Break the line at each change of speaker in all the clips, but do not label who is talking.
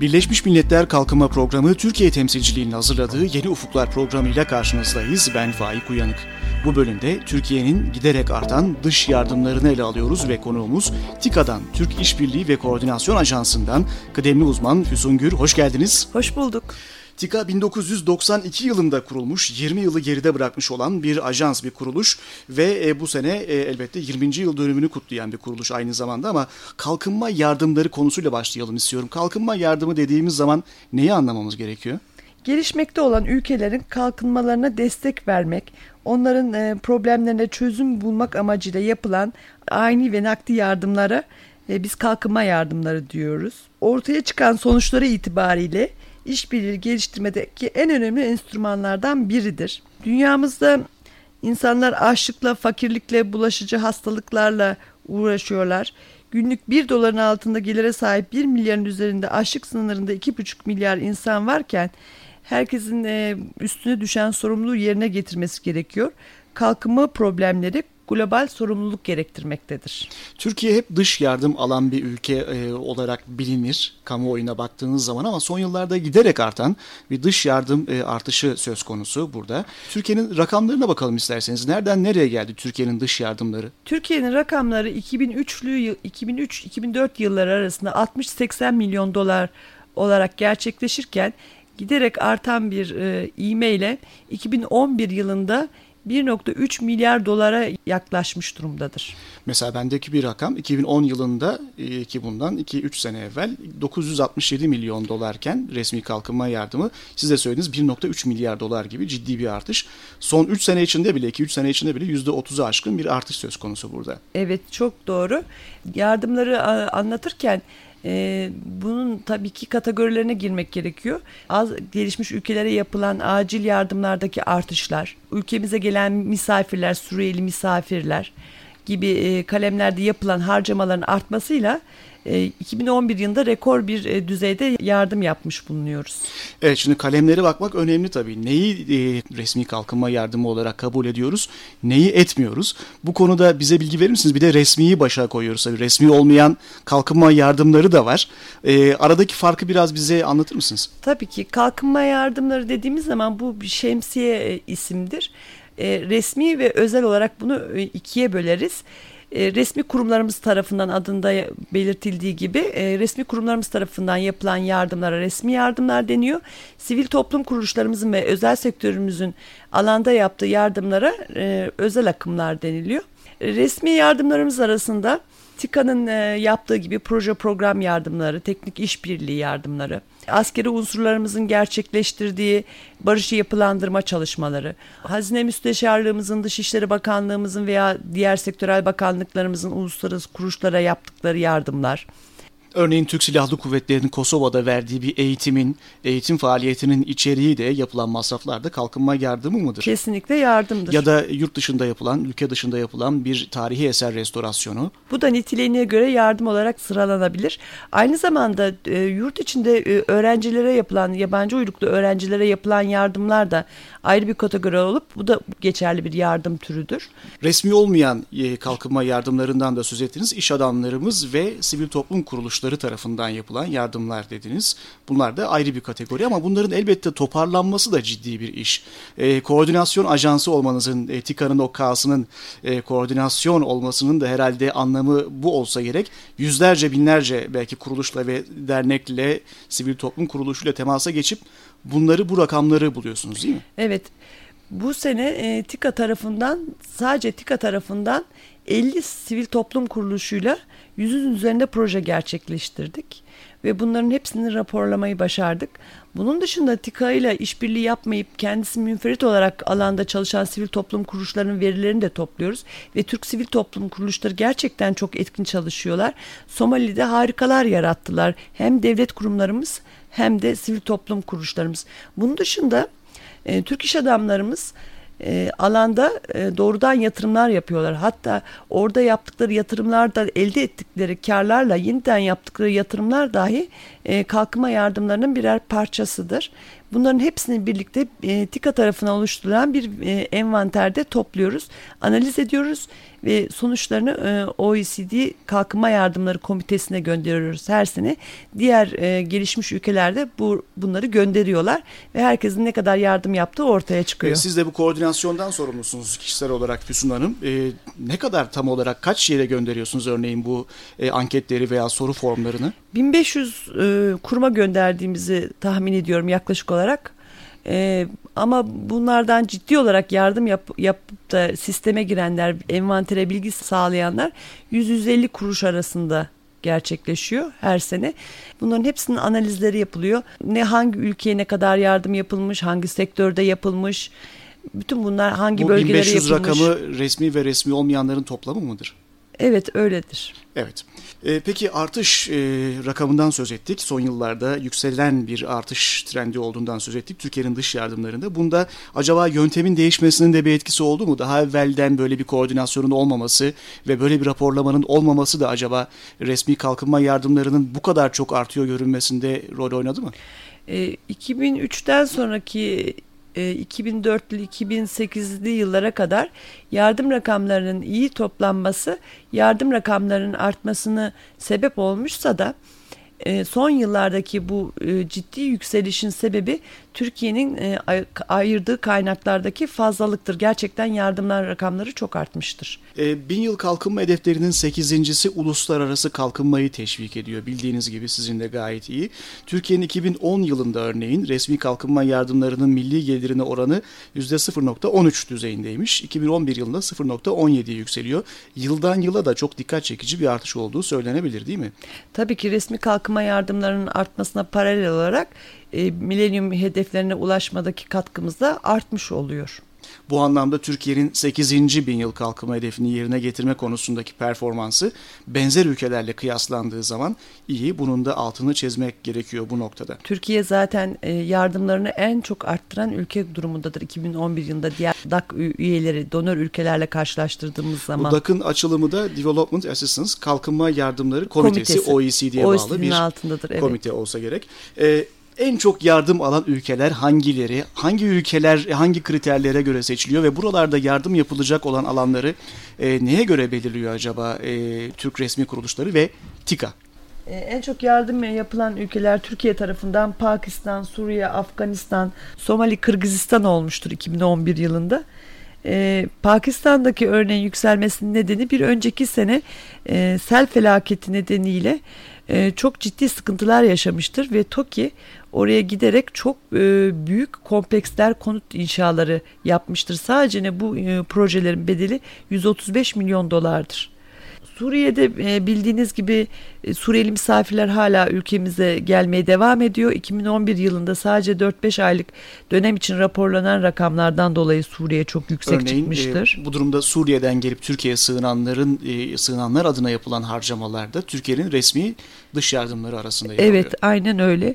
Birleşmiş Milletler Kalkınma Programı Türkiye temsilciliğinin hazırladığı Yeni Ufuklar programıyla karşınızdayız. Ben Faik Uyanık. Bu bölümde Türkiye'nin giderek artan dış yardımlarını ele alıyoruz ve konuğumuz TİKA'dan, Türk İşbirliği ve Koordinasyon Ajansı'ndan kıdemli uzman Füsun Gür. Hoş geldiniz.
Hoş bulduk.
TİKA 1992 yılında kurulmuş, 20 yılı geride bırakmış olan bir ajans, bir kuruluş ve e, bu sene e, elbette 20. yıl dönümünü kutlayan bir kuruluş aynı zamanda ama kalkınma yardımları konusuyla başlayalım istiyorum. Kalkınma yardımı dediğimiz zaman neyi anlamamız gerekiyor?
Gelişmekte olan ülkelerin kalkınmalarına destek vermek, onların e, problemlerine çözüm bulmak amacıyla yapılan ani ve nakdi yardımlara biz kalkınma yardımları diyoruz. Ortaya çıkan sonuçları itibariyle işbirliği geliştirmedeki en önemli enstrümanlardan biridir. Dünyamızda insanlar açlıkla, fakirlikle, bulaşıcı hastalıklarla uğraşıyorlar. Günlük 1 doların altında gelire sahip 1 milyarın üzerinde açlık sınırında 2,5 milyar insan varken herkesin e, üstüne düşen sorumluluğu yerine getirmesi gerekiyor. Kalkınma problemleri global sorumluluk gerektirmektedir.
Türkiye hep dış yardım alan bir ülke e, olarak bilinir kamuoyuna baktığınız zaman ama son yıllarda giderek artan bir dış yardım e, artışı söz konusu burada. Türkiye'nin rakamlarına bakalım isterseniz. Nereden nereye geldi Türkiye'nin dış yardımları?
Türkiye'nin rakamları 2003'lü 2003-2004 yılları arasında 60-80 milyon dolar olarak gerçekleşirken giderek artan bir e, ivme ile 2011 yılında 1.3 milyar dolara yaklaşmış durumdadır.
Mesela bendeki bir rakam 2010 yılında e, ki bundan 2-3 sene evvel 967 milyon dolarken resmi kalkınma yardımı siz de söylediniz 1.3 milyar dolar gibi ciddi bir artış. Son 3 sene içinde bile 2-3 sene içinde bile %30'u aşkın bir artış söz konusu burada.
Evet çok doğru. Yardımları anlatırken e, bunun tabii ki kategorilerine girmek gerekiyor. Az gelişmiş ülkelere yapılan acil yardımlardaki artışlar, ülkemize gelen misafirler, Suriyeli misafirler gibi e, kalemlerde yapılan harcamaların artmasıyla 2011 e, yılında rekor bir e, düzeyde yardım yapmış bulunuyoruz.
Evet şimdi kalemlere bakmak önemli tabii. Neyi e, resmi kalkınma yardımı olarak kabul ediyoruz, neyi etmiyoruz? Bu konuda bize bilgi verir misiniz? Bir de resmiyi başa koyuyoruz tabii. Resmi olmayan kalkınma yardımları da var. Aradaki farkı biraz bize anlatır mısınız?
Tabii ki kalkınma yardımları dediğimiz zaman bu bir şemsiye isimdir. Resmi ve özel olarak bunu ikiye böleriz. E, resmi kurumlarımız tarafından adında belirtildiği gibi e, resmi kurumlarımız tarafından yapılan yardımlara resmi yardımlar deniyor. Sivil toplum kuruluşlarımızın ve özel sektörümüzün alanda yaptığı yardımlara e, özel akımlar deniliyor. Resmi yardımlarımız arasında TİKA'nın yaptığı gibi proje program yardımları, teknik işbirliği yardımları, askeri unsurlarımızın gerçekleştirdiği barışı yapılandırma çalışmaları, Hazine Müsteşarlığımızın, Dışişleri Bakanlığımızın veya diğer sektörel bakanlıklarımızın uluslararası kuruluşlara yaptıkları yardımlar,
Örneğin Türk Silahlı Kuvvetleri'nin Kosova'da verdiği bir eğitimin, eğitim faaliyetinin içeriği de yapılan masraflarda kalkınma yardımı mıdır?
Kesinlikle yardımdır.
Ya da yurt dışında yapılan, ülke dışında yapılan bir tarihi eser restorasyonu.
Bu da niteliğine göre yardım olarak sıralanabilir. Aynı zamanda e, yurt içinde e, öğrencilere yapılan, yabancı uyruklu öğrencilere yapılan yardımlar da ayrı bir kategori olup bu da geçerli bir yardım türüdür.
Resmi olmayan e, kalkınma yardımlarından da söz ettiniz. İş adamlarımız ve sivil toplum kuruluşları kuruluşları tarafından yapılan yardımlar dediniz. Bunlar da ayrı bir kategori ama bunların elbette toparlanması da ciddi bir iş. E, koordinasyon ajansı olmanızın, e, TİKA'nın o K'sının e, koordinasyon olmasının da herhalde anlamı bu olsa gerek. Yüzlerce binlerce belki kuruluşla ve dernekle, sivil toplum kuruluşuyla temasa geçip bunları bu rakamları buluyorsunuz değil mi?
Evet. Bu sene e, TİKA tarafından sadece TİKA tarafından 50 sivil toplum kuruluşuyla yüzün üzerinde proje gerçekleştirdik ve bunların hepsini raporlamayı başardık. Bunun dışında TİKA ile işbirliği yapmayıp kendisi münferit olarak alanda çalışan sivil toplum kuruluşlarının verilerini de topluyoruz ve Türk sivil toplum kuruluşları gerçekten çok etkin çalışıyorlar. Somali'de harikalar yarattılar. Hem devlet kurumlarımız hem de sivil toplum kuruluşlarımız. Bunun dışında e, Türk iş adamlarımız e, alanda e, doğrudan yatırımlar yapıyorlar. Hatta orada yaptıkları yatırımlarda elde ettikleri karlarla yeniden yaptıkları yatırımlar dahi e, kalkınma yardımlarının birer parçasıdır. Bunların hepsini birlikte e, TİKA tarafından oluşturulan bir e, envanterde topluyoruz, analiz ediyoruz ve sonuçlarını e, OECD Kalkınma Yardımları Komitesi'ne gönderiyoruz her sene. Diğer e, gelişmiş ülkelerde bu bunları gönderiyorlar ve herkesin ne kadar yardım yaptığı ortaya çıkıyor. E,
siz de bu koordinasyondan sorumlusunuz kişisel olarak Füsun Hanım. E, ne kadar tam olarak kaç yere gönderiyorsunuz örneğin bu e, anketleri veya soru formlarını?
1500 e, kuruma gönderdiğimizi tahmin ediyorum yaklaşık olarak. E, ama bunlardan ciddi olarak yardım yap, yapıp da sisteme girenler, envantere bilgi sağlayanlar 100-150 kuruş arasında gerçekleşiyor her sene. Bunların hepsinin analizleri yapılıyor. Ne hangi ülkeye ne kadar yardım yapılmış, hangi sektörde yapılmış, bütün bunlar hangi Bu bölgelere yapılmış. Bu
1500 rakamı resmi ve resmi olmayanların toplamı mıdır?
Evet öyledir.
Evet. E, peki artış e, rakamından söz ettik. Son yıllarda yükselen bir artış trendi olduğundan söz ettik Türkiye'nin dış yardımlarında. Bunda acaba yöntemin değişmesinin de bir etkisi oldu mu? Daha evvelden böyle bir koordinasyonun olmaması ve böyle bir raporlamanın olmaması da acaba resmi kalkınma yardımlarının bu kadar çok artıyor görünmesinde rol oynadı mı?
E, 2003'ten sonraki 2004'lü e, 2008'li yıllara kadar yardım rakamlarının iyi toplanması yardım rakamlarının artmasını sebep olmuşsa da e, son yıllardaki bu e, ciddi yükselişin sebebi Türkiye'nin e, ayırdığı kaynaklardaki fazlalıktır. Gerçekten yardımlar rakamları çok artmıştır.
bin yıl kalkınma hedeflerinin sekizincisi uluslararası kalkınmayı teşvik ediyor. Bildiğiniz gibi sizin de gayet iyi. Türkiye'nin 2010 yılında örneğin resmi kalkınma yardımlarının milli gelirine oranı %0.13 düzeyindeymiş. 2011 yılında 0.17 yükseliyor. Yıldan yıla da çok dikkat çekici bir artış olduğu söylenebilir değil mi?
Tabii ki resmi kalkınma yardımlarının artmasına paralel olarak e, milenyum hedeflerine ulaşmadaki katkımız da artmış oluyor.
Bu anlamda Türkiye'nin 8. bin yıl kalkınma hedefini yerine getirme konusundaki performansı benzer ülkelerle kıyaslandığı zaman iyi. Bunun da altını çizmek gerekiyor bu noktada.
Türkiye zaten e, yardımlarını en çok arttıran ülke durumundadır 2011 yılında diğer DAC üyeleri donör ülkelerle karşılaştırdığımız zaman.
Bu DAC'ın açılımı da Development Assistance Kalkınma Yardımları Komitesi, Komitesi. OECD'ye bağlı bir altındadır, evet. komite olsa gerek. Ee, en çok yardım alan ülkeler hangileri? Hangi ülkeler hangi kriterlere göre seçiliyor ve buralarda yardım yapılacak olan alanları e, neye göre belirliyor acaba e, Türk resmi kuruluşları ve TİKA?
E, en çok yardım yapılan ülkeler Türkiye tarafından Pakistan, Suriye, Afganistan, Somali, Kırgızistan olmuştur 2011 yılında. Ee, Pakistan'daki örneğin yükselmesinin nedeni bir önceki sene e, sel felaketi nedeniyle e, çok ciddi sıkıntılar yaşamıştır ve TOKİ oraya giderek çok e, büyük kompleksler konut inşaları yapmıştır. Sadece ne bu e, projelerin bedeli 135 milyon dolardır. Suriye'de e, bildiğiniz gibi e, Suriyeli misafirler hala ülkemize gelmeye devam ediyor. 2011 yılında sadece 4-5 aylık dönem için raporlanan rakamlardan dolayı Suriye çok yüksek Örneğin, e, çıkmıştır.
E, bu durumda Suriye'den gelip Türkiye'ye sığınanların e, sığınanlar adına yapılan harcamalarda Türkiye'nin resmi dış yardımları arasında yer
Evet, aynen öyle.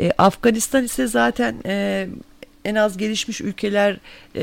E, Afganistan ise zaten e, en az gelişmiş ülkeler e,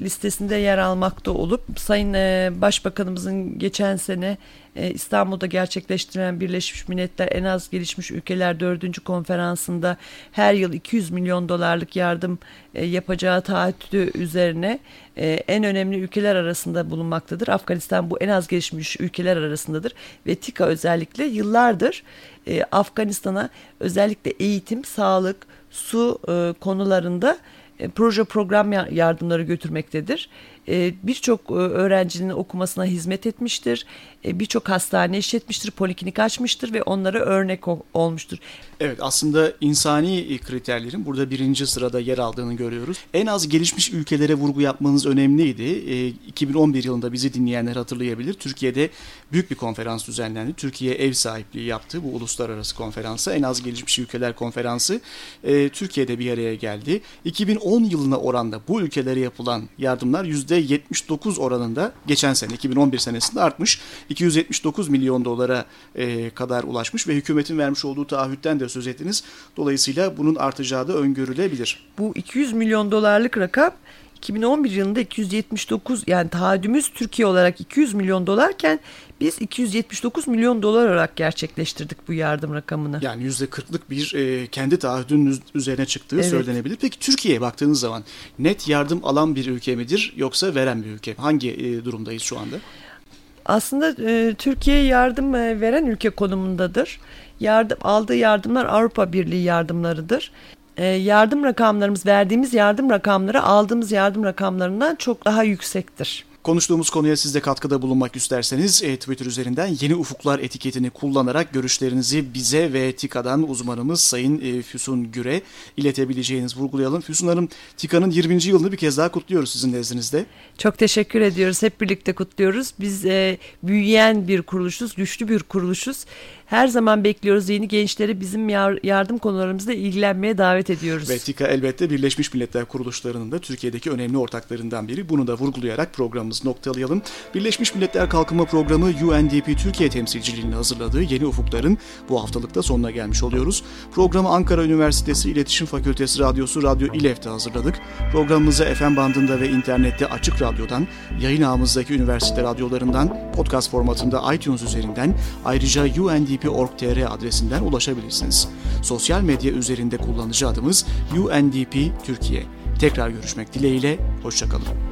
listesinde yer almakta olup Sayın e, Başbakanımızın geçen sene e, İstanbul'da gerçekleştirilen Birleşmiş Milletler en az gelişmiş ülkeler dördüncü konferansında her yıl 200 milyon dolarlık yardım e, yapacağı taahhütü üzerine e, en önemli ülkeler arasında bulunmaktadır. Afganistan bu en az gelişmiş ülkeler arasındadır ve TİKA özellikle yıllardır e, Afganistan'a özellikle eğitim, sağlık, su e, konularında e, proje program yardımları götürmektedir. E, birçok e, öğrencinin okumasına hizmet etmiştir. E, birçok hastane işletmiştir, poliklinik açmıştır ve onlara örnek olmuştur.
Evet aslında insani kriterlerin burada birinci sırada yer aldığını görüyoruz. En az gelişmiş ülkelere vurgu yapmanız önemliydi. 2011 yılında bizi dinleyenler hatırlayabilir. Türkiye'de büyük bir konferans düzenlendi. Türkiye ev sahipliği yaptı bu uluslararası konferansa. En az gelişmiş ülkeler konferansı Türkiye'de bir araya geldi. 2010 yılına oranda bu ülkelere yapılan yardımlar %79 oranında geçen sene 2011 senesinde artmış. 279 milyon dolara e, kadar ulaşmış ve hükümetin vermiş olduğu taahhütten de söz ettiniz. Dolayısıyla bunun artacağı da öngörülebilir.
Bu 200 milyon dolarlık rakam 2011 yılında 279 yani taahhüdümüz Türkiye olarak 200 milyon dolarken biz 279 milyon dolar olarak gerçekleştirdik bu yardım rakamını.
Yani %40'lık bir e, kendi taahhüdünün üzerine çıktığı evet. söylenebilir. Peki Türkiye'ye baktığınız zaman net yardım alan bir ülke midir yoksa veren bir ülke? Hangi e, durumdayız şu anda?
Aslında e, Türkiye yardım e, veren ülke konumundadır. Yardım aldığı yardımlar Avrupa Birliği yardımlarıdır. E, yardım rakamlarımız verdiğimiz yardım rakamları aldığımız yardım rakamlarından çok daha yüksektir.
Konuştuğumuz konuya siz de katkıda bulunmak isterseniz e, Twitter üzerinden Yeni Ufuklar etiketini kullanarak görüşlerinizi bize ve TİKA'dan uzmanımız Sayın e, Füsun Güre iletebileceğiniz vurgulayalım. Füsun Hanım TİKA'nın 20. yılını bir kez daha kutluyoruz sizin nezdinizde.
Çok teşekkür ediyoruz. Hep birlikte kutluyoruz. Biz e, büyüyen bir kuruluşuz, güçlü bir kuruluşuz. Her zaman bekliyoruz yeni gençleri bizim yardım konularımızla ilgilenmeye davet ediyoruz.
Ve TİKA elbette Birleşmiş Milletler kuruluşlarının da Türkiye'deki önemli ortaklarından biri. Bunu da vurgulayarak programımızı noktalayalım. Birleşmiş Milletler Kalkınma Programı UNDP Türkiye temsilciliğini hazırladığı Yeni Ufukların bu haftalıkta sonuna gelmiş oluyoruz. Programı Ankara Üniversitesi İletişim Fakültesi Radyosu Radyo İLEF'te hazırladık. Programımızı FM bandında ve internette Açık Radyo'dan, yayın ağımızdaki üniversite radyolarından, podcast formatında iTunes üzerinden, ayrıca UNDP undp.org.tr adresinden ulaşabilirsiniz. Sosyal medya üzerinde kullanıcı adımız UNDP Türkiye. Tekrar görüşmek dileğiyle, hoşçakalın.